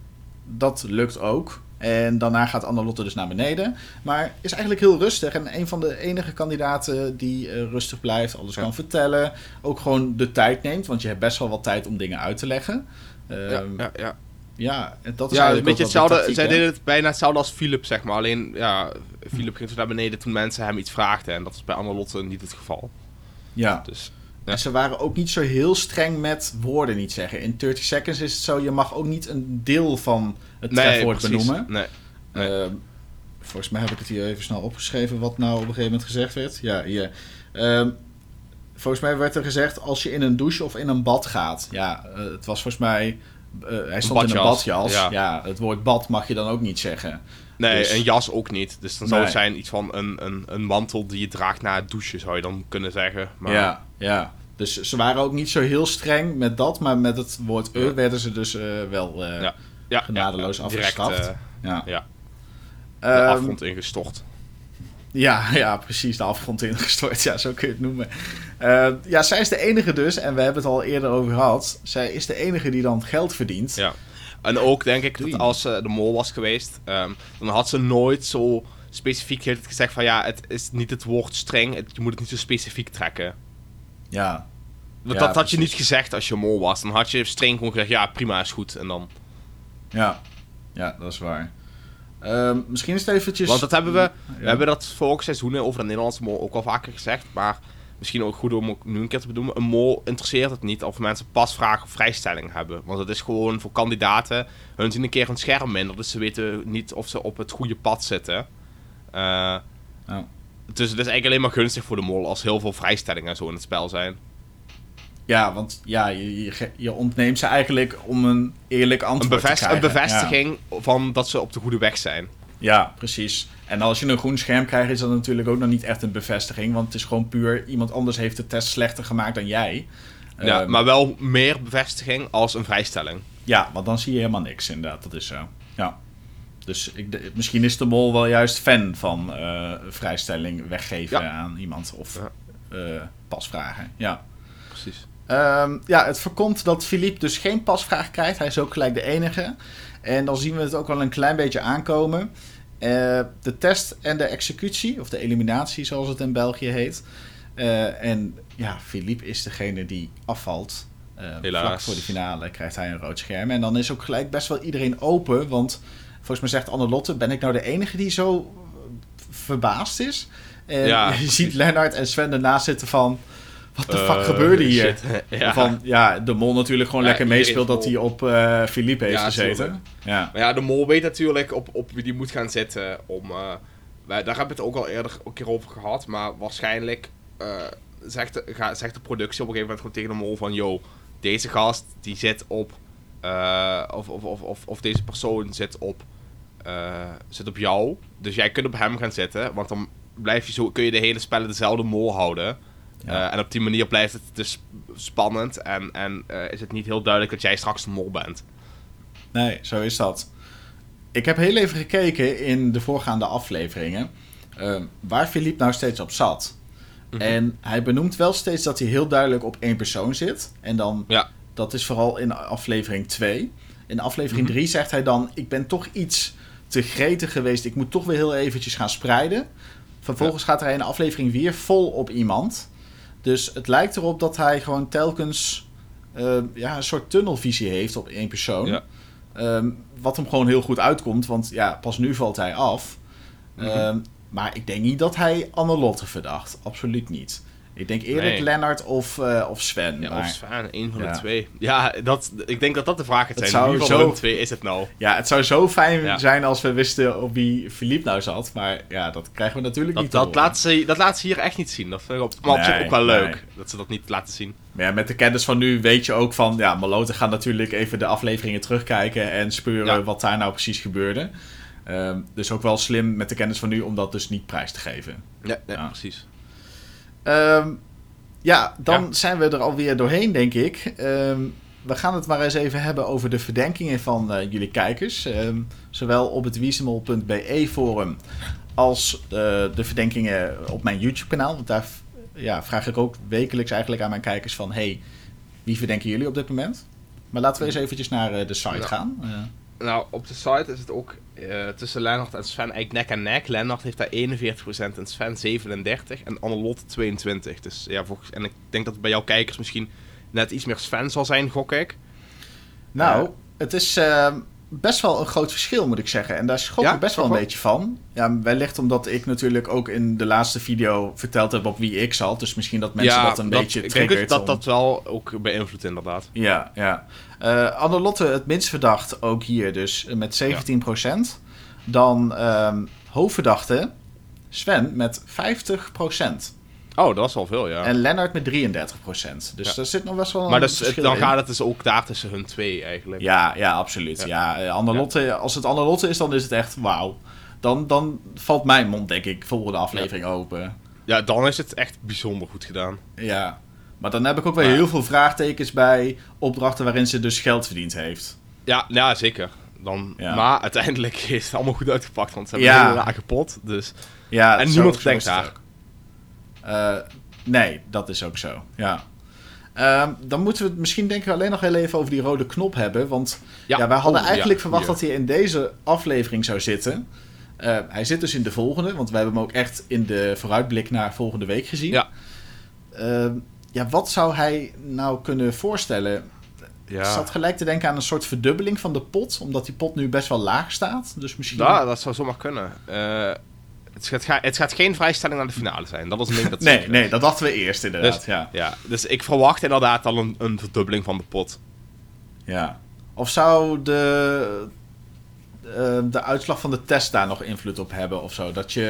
dat lukt ook. En daarna gaat Annelotte dus naar beneden. Maar is eigenlijk heel rustig. En een van de enige kandidaten die eh, rustig blijft, alles Ja. kan vertellen. Ook gewoon de tijd neemt, want je hebt best wel wat tijd om dingen uit te leggen. Ja, Ehm, ja, ja, ja. dat is ja een beetje hetzelfde. tactiek, zij deden het bijna hetzelfde als Philip, zeg maar. Alleen, ja, Philip ging zo naar beneden toen mensen hem iets vraagden. En dat was bij Annelotte niet het geval. Ja. Dus Ja. En ze waren ook niet zo heel streng met woorden niet zeggen. In 30 seconds is het zo, je mag ook niet een deel van het trefwoord precies. benoemen. Nee. Nee. Ehm, volgens mij heb ik het hier even snel opgeschreven wat nou op een gegeven moment gezegd werd. Ja, hier. Ehm, volgens mij werd er gezegd als je in een douche of in een bad gaat. Ja, eh, het was volgens mij... eh, hij stond in een badjas, badjas. Ja. ja. het woord bad mag je dan ook niet zeggen. Nee, Dus- een jas ook niet. Dus dan zou het zijn iets van een, een, een mantel die je draagt na het douchen, zou je dan kunnen zeggen. Maar Ja, ja. Dus ze waren ook niet zo heel streng met dat, maar met het woord e Ja. werden ze dus eh, wel eh, Ja. ja, genadeloos direct, afgestraft. ja. ja, de Ehm, afgrond ingestort. Ja, ja, precies. De afgrond ingestort. Ja, zo kun je het noemen. Eh, ja, zij is de enige dus, en we hebben het al eerder over gehad. Zij is de enige die dan geld verdient. Ja. En ook denk ik dat als ze de mol was geweest, ehm, dan had ze nooit zo specifiek gezegd van ja, het is niet het woord streng, het- je moet het niet zo specifiek trekken. Ja, Want Ja, dat had je precies. niet gezegd als je mol was. Dan had je streng gewoon gezegd, ja prima, is goed. En dan... ja, ja, dat is waar. Ehm, misschien is het eventjes... Want dat hebben we, we hebben dat vorig seizoen over de Nederlandse mol ook al vaker gezegd, maar misschien ook goed om ook nu een keer te bedoelen. Een mol interesseert het niet of mensen pasvraag of vrijstelling hebben. Want het is gewoon voor kandidaten, hun zien een keer een scherm minder, dus ze weten niet of ze op het goede pad zitten. Eh. Dus het is eigenlijk alleen maar gunstig voor de mol als heel veel vrijstellingen en zo in het spel zijn. Ja, want ja, je, je, ontneemt ze eigenlijk om een eerlijk Een, antwoord bevest- te een krijgen. bevestiging van dat ze op de goede weg zijn. Ja. precies. En als je een groen scherm krijgt, is dat natuurlijk ook nog niet echt een bevestiging. Want het is gewoon puur, iemand anders heeft de test slechter gemaakt dan jij. Ja, Ehm, maar wel meer bevestiging als een vrijstelling. Ja, want dan zie je helemaal niks inderdaad. Dat is zo. Ja. Dus ik, misschien is de mol wel juist fan van eh, vrijstelling weggeven Ja. aan iemand. Of eh, pasvragen. Ja. Precies. Ehm, ja, het voorkomt dat Philippe dus geen pasvraag krijgt. Hij is ook gelijk de enige. En dan zien we het ook wel een klein beetje aankomen. Eh, de test en de executie, of de eliminatie zoals het in België heet. Eh, en ja, Philippe is degene die afvalt. Helaas. Vlak voor de finale krijgt hij een rood scherm. En dan is ook gelijk best wel iedereen open. Want volgens mij zegt Annelotte, ben ik nou de enige die zo verbaasd is? En Ja, je ziet Lennart en Sven ernaast zitten van... Wat de Eh, fuck gebeurde hier? shit. ja. Van, ja, de mol natuurlijk gewoon Ja, lekker meespeelt dat hij op eh Philippe heeft Ja, gezeten. tuurlijk. Ja. Maar ja, de mol weet natuurlijk op, op wie die moet gaan zitten. Om, eh, wij, daar hebben we het ook al eerder een keer over gehad. Maar waarschijnlijk eh, zegt, de, ga, zegt de productie op een gegeven moment gewoon tegen de mol van... Yo, deze gast die zit op... eh, of, of, of, of, of deze persoon zit op, eh, zit op jou. Dus jij kunt op hem gaan zitten. Want dan blijf je zo, kun je de hele spellen dezelfde mol houden. Ja. Eh, en op die manier blijft het dus spannend. En, en eh, is het niet heel duidelijk dat jij straks de mol bent. Nee, zo is dat. Ik heb heel even gekeken in de voorgaande afleveringen eh, waar Philippe nou steeds op zat. Mhm. En hij benoemt wel steeds dat hij heel duidelijk op één persoon zit. En dan, Ja. dat is vooral in aflevering 2. In aflevering Mhm. 3 zegt hij dan, ik ben toch iets te gretig geweest. Ik moet toch weer heel eventjes gaan spreiden. Vervolgens gaat hij in aflevering weer vol op iemand. Dus het lijkt erop dat hij gewoon telkens eh, ja, een soort tunnelvisie heeft op één persoon. Ja. Ehm, wat hem gewoon heel goed uitkomt, want ja, pas nu valt hij af. Mhm. Ehm, maar ik denk niet dat hij Annelotte verdacht. Absoluut niet. Ik denk eerder Nee. Lennart of, eh, of Sven. Ja, maar, of Sven, een van Ja. de twee. Ja, dat, ik denk dat dat de vraag Het zijn. zou Wie van de twee is het nou? ja, het zou zo fijn Ja. zijn als we wisten op wie Philippe nou zat. Maar ja, dat krijgen we natuurlijk Dat, niet dat, laat ze, dat laat ze hier echt niet zien. Dat vind ik op, maar op zich Nee, ook wel leuk. nee. Dat ze dat niet laten zien. Maar ja, met de kennis van nu weet je ook van... Ja, Malote gaat natuurlijk even de afleveringen terugkijken... en speuren wat daar nou precies gebeurde. Ehm, dus ook wel slim met de kennis van nu om dat dus niet prijs te geven. Ja, Ja. precies. Ehm, ja, dan Ja. zijn we er alweer doorheen, denk ik. Ehm, we gaan het maar eens even hebben over de verdenkingen van eh, jullie kijkers. Ehm, zowel op het wiesemol.be forum als eh, de verdenkingen op mijn YouTube-kanaal. Want daar ja, vraag ik ook wekelijks eigenlijk aan mijn kijkers van... hey, wie verdenken jullie op dit moment? Maar laten we eens eventjes naar eh, de site gaan. Nou, op de site is het ook eh, tussen Lennart en Sven eigenlijk nek aan nek. Lennart heeft daar 41% en Sven 37% en Annelot 22%. Dus ja, volgens, en ik denk dat het bij jouw kijkers misschien net iets meer Sven zal zijn, gok ik. Nou, Eh. het is ehm, best wel een groot verschil, moet ik zeggen. En daar schrok Ja, ik best wel een beetje van. Ja, wellicht omdat ik natuurlijk ook in de laatste video verteld heb op wie ik zat. Dus misschien dat mensen dat een beetje ik denk triggert. dat om- dat wel ook beïnvloedt inderdaad. Ja, ja. Eh Annelotte het minst verdacht ook hier dus eh, met 17%. Dan ehm, hoofdverdachte Sven met 50%. Oh, dat is wel veel, ja. En Lennart met 33%. Dus Ja. daar zit nog best wel maar een dus, dan in. gaat het dus ook daar tussen hun twee eigenlijk. Ja, ja, absoluut. Ja. Ja. eh, Annelotte, Als het Annelotte is, dan is het echt wauw. Dan, dan valt mijn mond, denk ik, volgende aflevering open. Ja, dan is het echt bijzonder goed gedaan. Ja. Maar dan heb ik ook weer heel veel vraagtekens bij opdrachten waarin ze dus geld verdiend heeft. Ja, ja zeker. Dan, Ja. Maar uiteindelijk is het allemaal goed uitgepakt, want ze hebben Ja. heel raar kapot. Dus. Ja, En niemand denkt daar. Eh, nee, dat is ook zo. Ja. Ehm, dan moeten we het misschien denk ik alleen nog heel even over die rode knop hebben. Want ja, wij hadden Oh, eigenlijk ja, verwacht hier. dat hij in deze aflevering zou zitten. Eh, hij zit dus in de volgende, want we hebben hem ook echt in de vooruitblik naar volgende week gezien. Ja. Ehm, ja, wat zou hij nou kunnen voorstellen? Ik Ja. zat gelijk te denken aan een soort verdubbeling van de pot, omdat die pot nu best wel laag staat. Dus misschien. Ja, dat zou zomaar kunnen. Het, gaat, ga- het gaat geen vrijstelling naar de finale zijn. Dat was een ding dat nee, nee, dat dachten we eerst inderdaad. Dus- ja. Ja, dus ik verwacht inderdaad al een, een verdubbeling van de pot. Ja. Of zou de, eh, de uitslag van de test daar nog invloed op hebben of zo? Dat je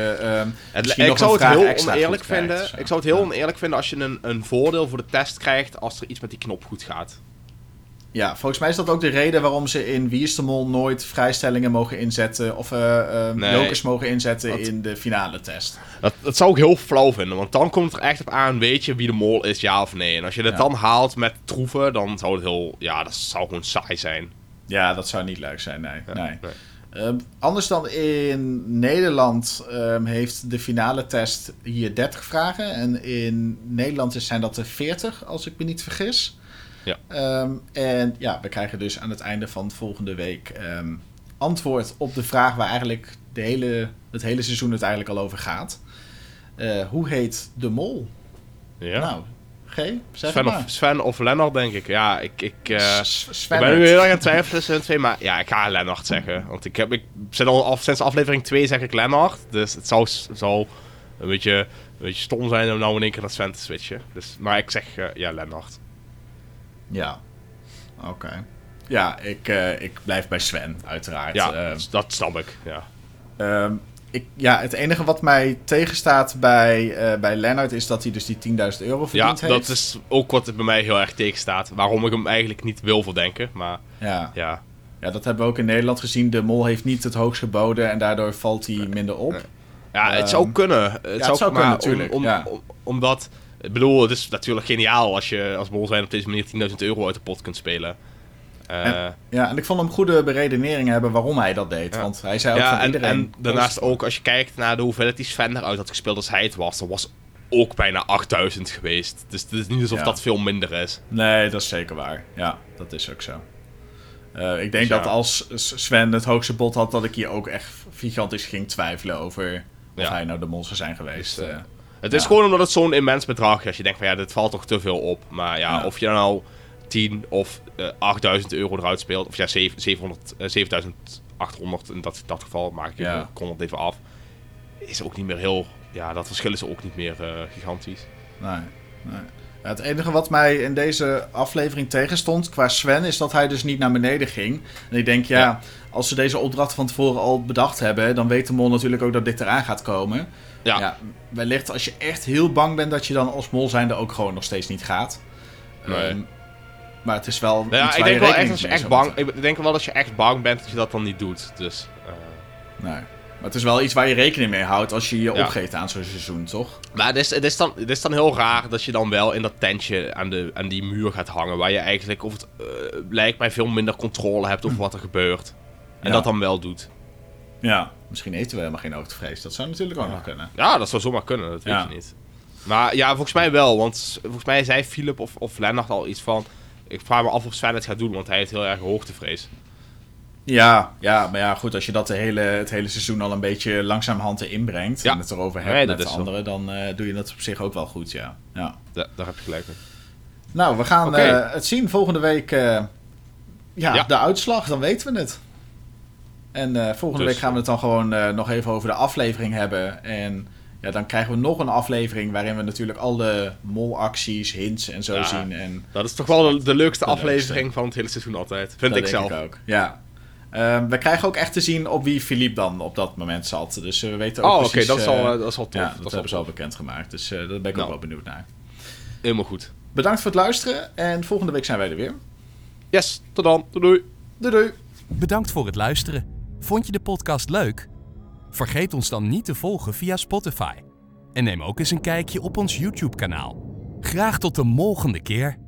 Het, ik nog zou het heel oneerlijk krijgt, vinden. Ik zou het heel Ja. oneerlijk vinden als je een, een voordeel voor de test krijgt als er iets met die knop goed gaat. Ja, volgens mij is dat ook de reden waarom ze in Wie is de Mol nooit vrijstellingen mogen inzetten of Nee. jokers mogen inzetten Dat- in de finale test. Dat, dat zou ik heel flauw vinden, want dan komt het er echt op aan, weet je wie de mol is, ja of nee. En als je dat Ja. dan haalt met troeven, dan zou het heel, ja, dat zou gewoon saai zijn. Ja, dat zou niet leuk zijn, nee. Ja, nee. nee. Ehm, anders dan in Nederland ehm, heeft de finale test hier 30 vragen. En in Nederland zijn dat er 40, als ik me niet vergis. Ja. Ehm, en ja, we krijgen dus aan het einde van volgende week ehm, antwoord op de vraag waar eigenlijk de hele, het hele seizoen het eigenlijk al over gaat. Eh, hoe heet de mol? Ja. Nou, G, zeg Sven, of, maar. Sven of Lennart, denk ik. Ja, ik, ik, eh, ik ben nu heel erg aan het twijfelen tussen twee, maar ja, ik ga Lennart zeggen. Want ik, heb, ik zit al af, sinds aflevering 2 zeg ik Lennart, dus het zou, zou een beetje, een beetje stom zijn om nou in één keer naar Sven te switchen. Dus, maar ik zeg, eh, ja, Lennart. Ja, oké. Ja, ik, eh, ik blijf bij Sven, uiteraard. Ja, Eh, dat- snap ik, ja. Ehm, ik, ja, het enige wat mij tegenstaat bij, eh bij Lennart is dat hij dus die 10.000 euro Ja, verdiend heeft. dat is ook wat bij mij heel erg tegenstaat. Waarom ik hem eigenlijk niet wil verdenken, maar Ja. ja. ja, dat hebben we ook in Nederland gezien. De mol heeft niet het hoogst geboden en daardoor valt hij minder op. Nee. Ja, het Ehm, zou kunnen. Het het zou, maar kunnen, natuurlijk, Om, om, ja. om- omdat, ik bedoel, het is natuurlijk geniaal als je als bol zijn op deze manier 10.000 euro uit de pot kunt spelen. Eh, En- Ja, en ik vond hem goede beredeneringen hebben waarom hij dat deed. Ja. Want hij zei ook ja, van iedereen... en daarnaast ook, als je kijkt naar de hoeveelheid die Sven eruit had gespeeld als hij het was, dan was ook bijna 8000 geweest. Dus het is niet alsof Ja. dat veel minder is. Nee, dat is zeker waar. Ja, dat is ook zo. Eh, ik denk Dus dat als Sven het hoogste bod had, dat ik hier ook echt gigantisch ging twijfelen over of hij nou de zou zijn geweest. Dus, eh. Het is Ja. gewoon omdat het zo'n immens bedrag is. Als je denkt van ja, dit valt toch te veel op. Maar ja, Ja. of je nou 10 of eh 8000 euro eruit speelt, of ja, 7, 700, eh, 7800 in dat, dat geval, maak ik Ja. kon het even af. Is ook niet meer heel. Ja, dat verschil is ook niet meer eh, gigantisch. Nee, nee. Ja, het enige wat mij in deze aflevering tegenstond qua Sven is dat hij dus niet naar beneden ging. En ik denk, ja, Ja. als ze deze opdracht van tevoren al bedacht hebben, dan weet de mol natuurlijk ook dat dit eraan gaat komen. Ja, Ja, wellicht als je echt heel bang bent dat je dan als mol zijnde ook gewoon nog steeds niet gaat. Nee. Ehm, maar het is wel. Nou ja ik denk wel echt als je echt bang. Ik denk wel als je echt bang bent dat je dat dan niet doet. Dus. eh, Nee. Maar het is wel iets waar je rekening mee houdt als je je Ja. opgeeft aan zo'n seizoen, toch? Maar het is, het, is dan, het is dan heel raar dat je dan wel in dat tentje aan, de, aan die muur gaat hangen. Waar je eigenlijk, of het eh, lijkt mij, veel minder controle hebt over wat er gebeurt. En Ja. dat dan wel doet. Ja. Misschien eten we helemaal geen hoogtevrees. Dat zou natuurlijk ook nog kunnen. Ja, dat zou zomaar kunnen, dat weet je niet. Maar ja, volgens mij wel. Want volgens mij zei Philip of, of Lennart al iets van... Ik vraag me af of Sven het gaat doen, want hij heeft heel erg hoogtevrees. Ja, ja, maar ja, goed, als je dat de hele, het hele seizoen al een beetje langzamerhand erin brengt Ja. en het erover hebt Nee, met de anderen, dan eh, doe je dat op zich ook wel goed, ja. ja. Da- daar heb je gelijk in. Nou, we gaan eh, het zien volgende week. eh, ja, Ja. de uitslag, dan weten we het. En volgende Dus, week gaan we het dan gewoon nog even over de aflevering hebben. En ja, dan krijgen we nog een aflevering waarin we natuurlijk al de molacties, hints en zo Ja. zien. En Dat is toch wel de, de leukste De aflevering leukste. van het hele seizoen altijd. Vind dat ik denk zelf. ook. Ja. Ehm, we krijgen ook echt te zien op wie Philippe dan op dat moment zat. Dus eh, we weten ook Oh, oké, precies... dat, is eh, al, eh, dat is al tof. ja, dat, dat, hebben ze al bekendgemaakt. Dus eh, daar ben ik ook Nou. wel benieuwd naar. Helemaal goed. Bedankt voor het luisteren. En volgende week zijn wij er weer. Yes, tot dan. Doei doei. Doei doei. Bedankt voor het luisteren. Vond je de podcast leuk? Vergeet ons dan niet te volgen via Spotify. En neem ook eens een kijkje op ons YouTube-kanaal. Graag tot de volgende keer.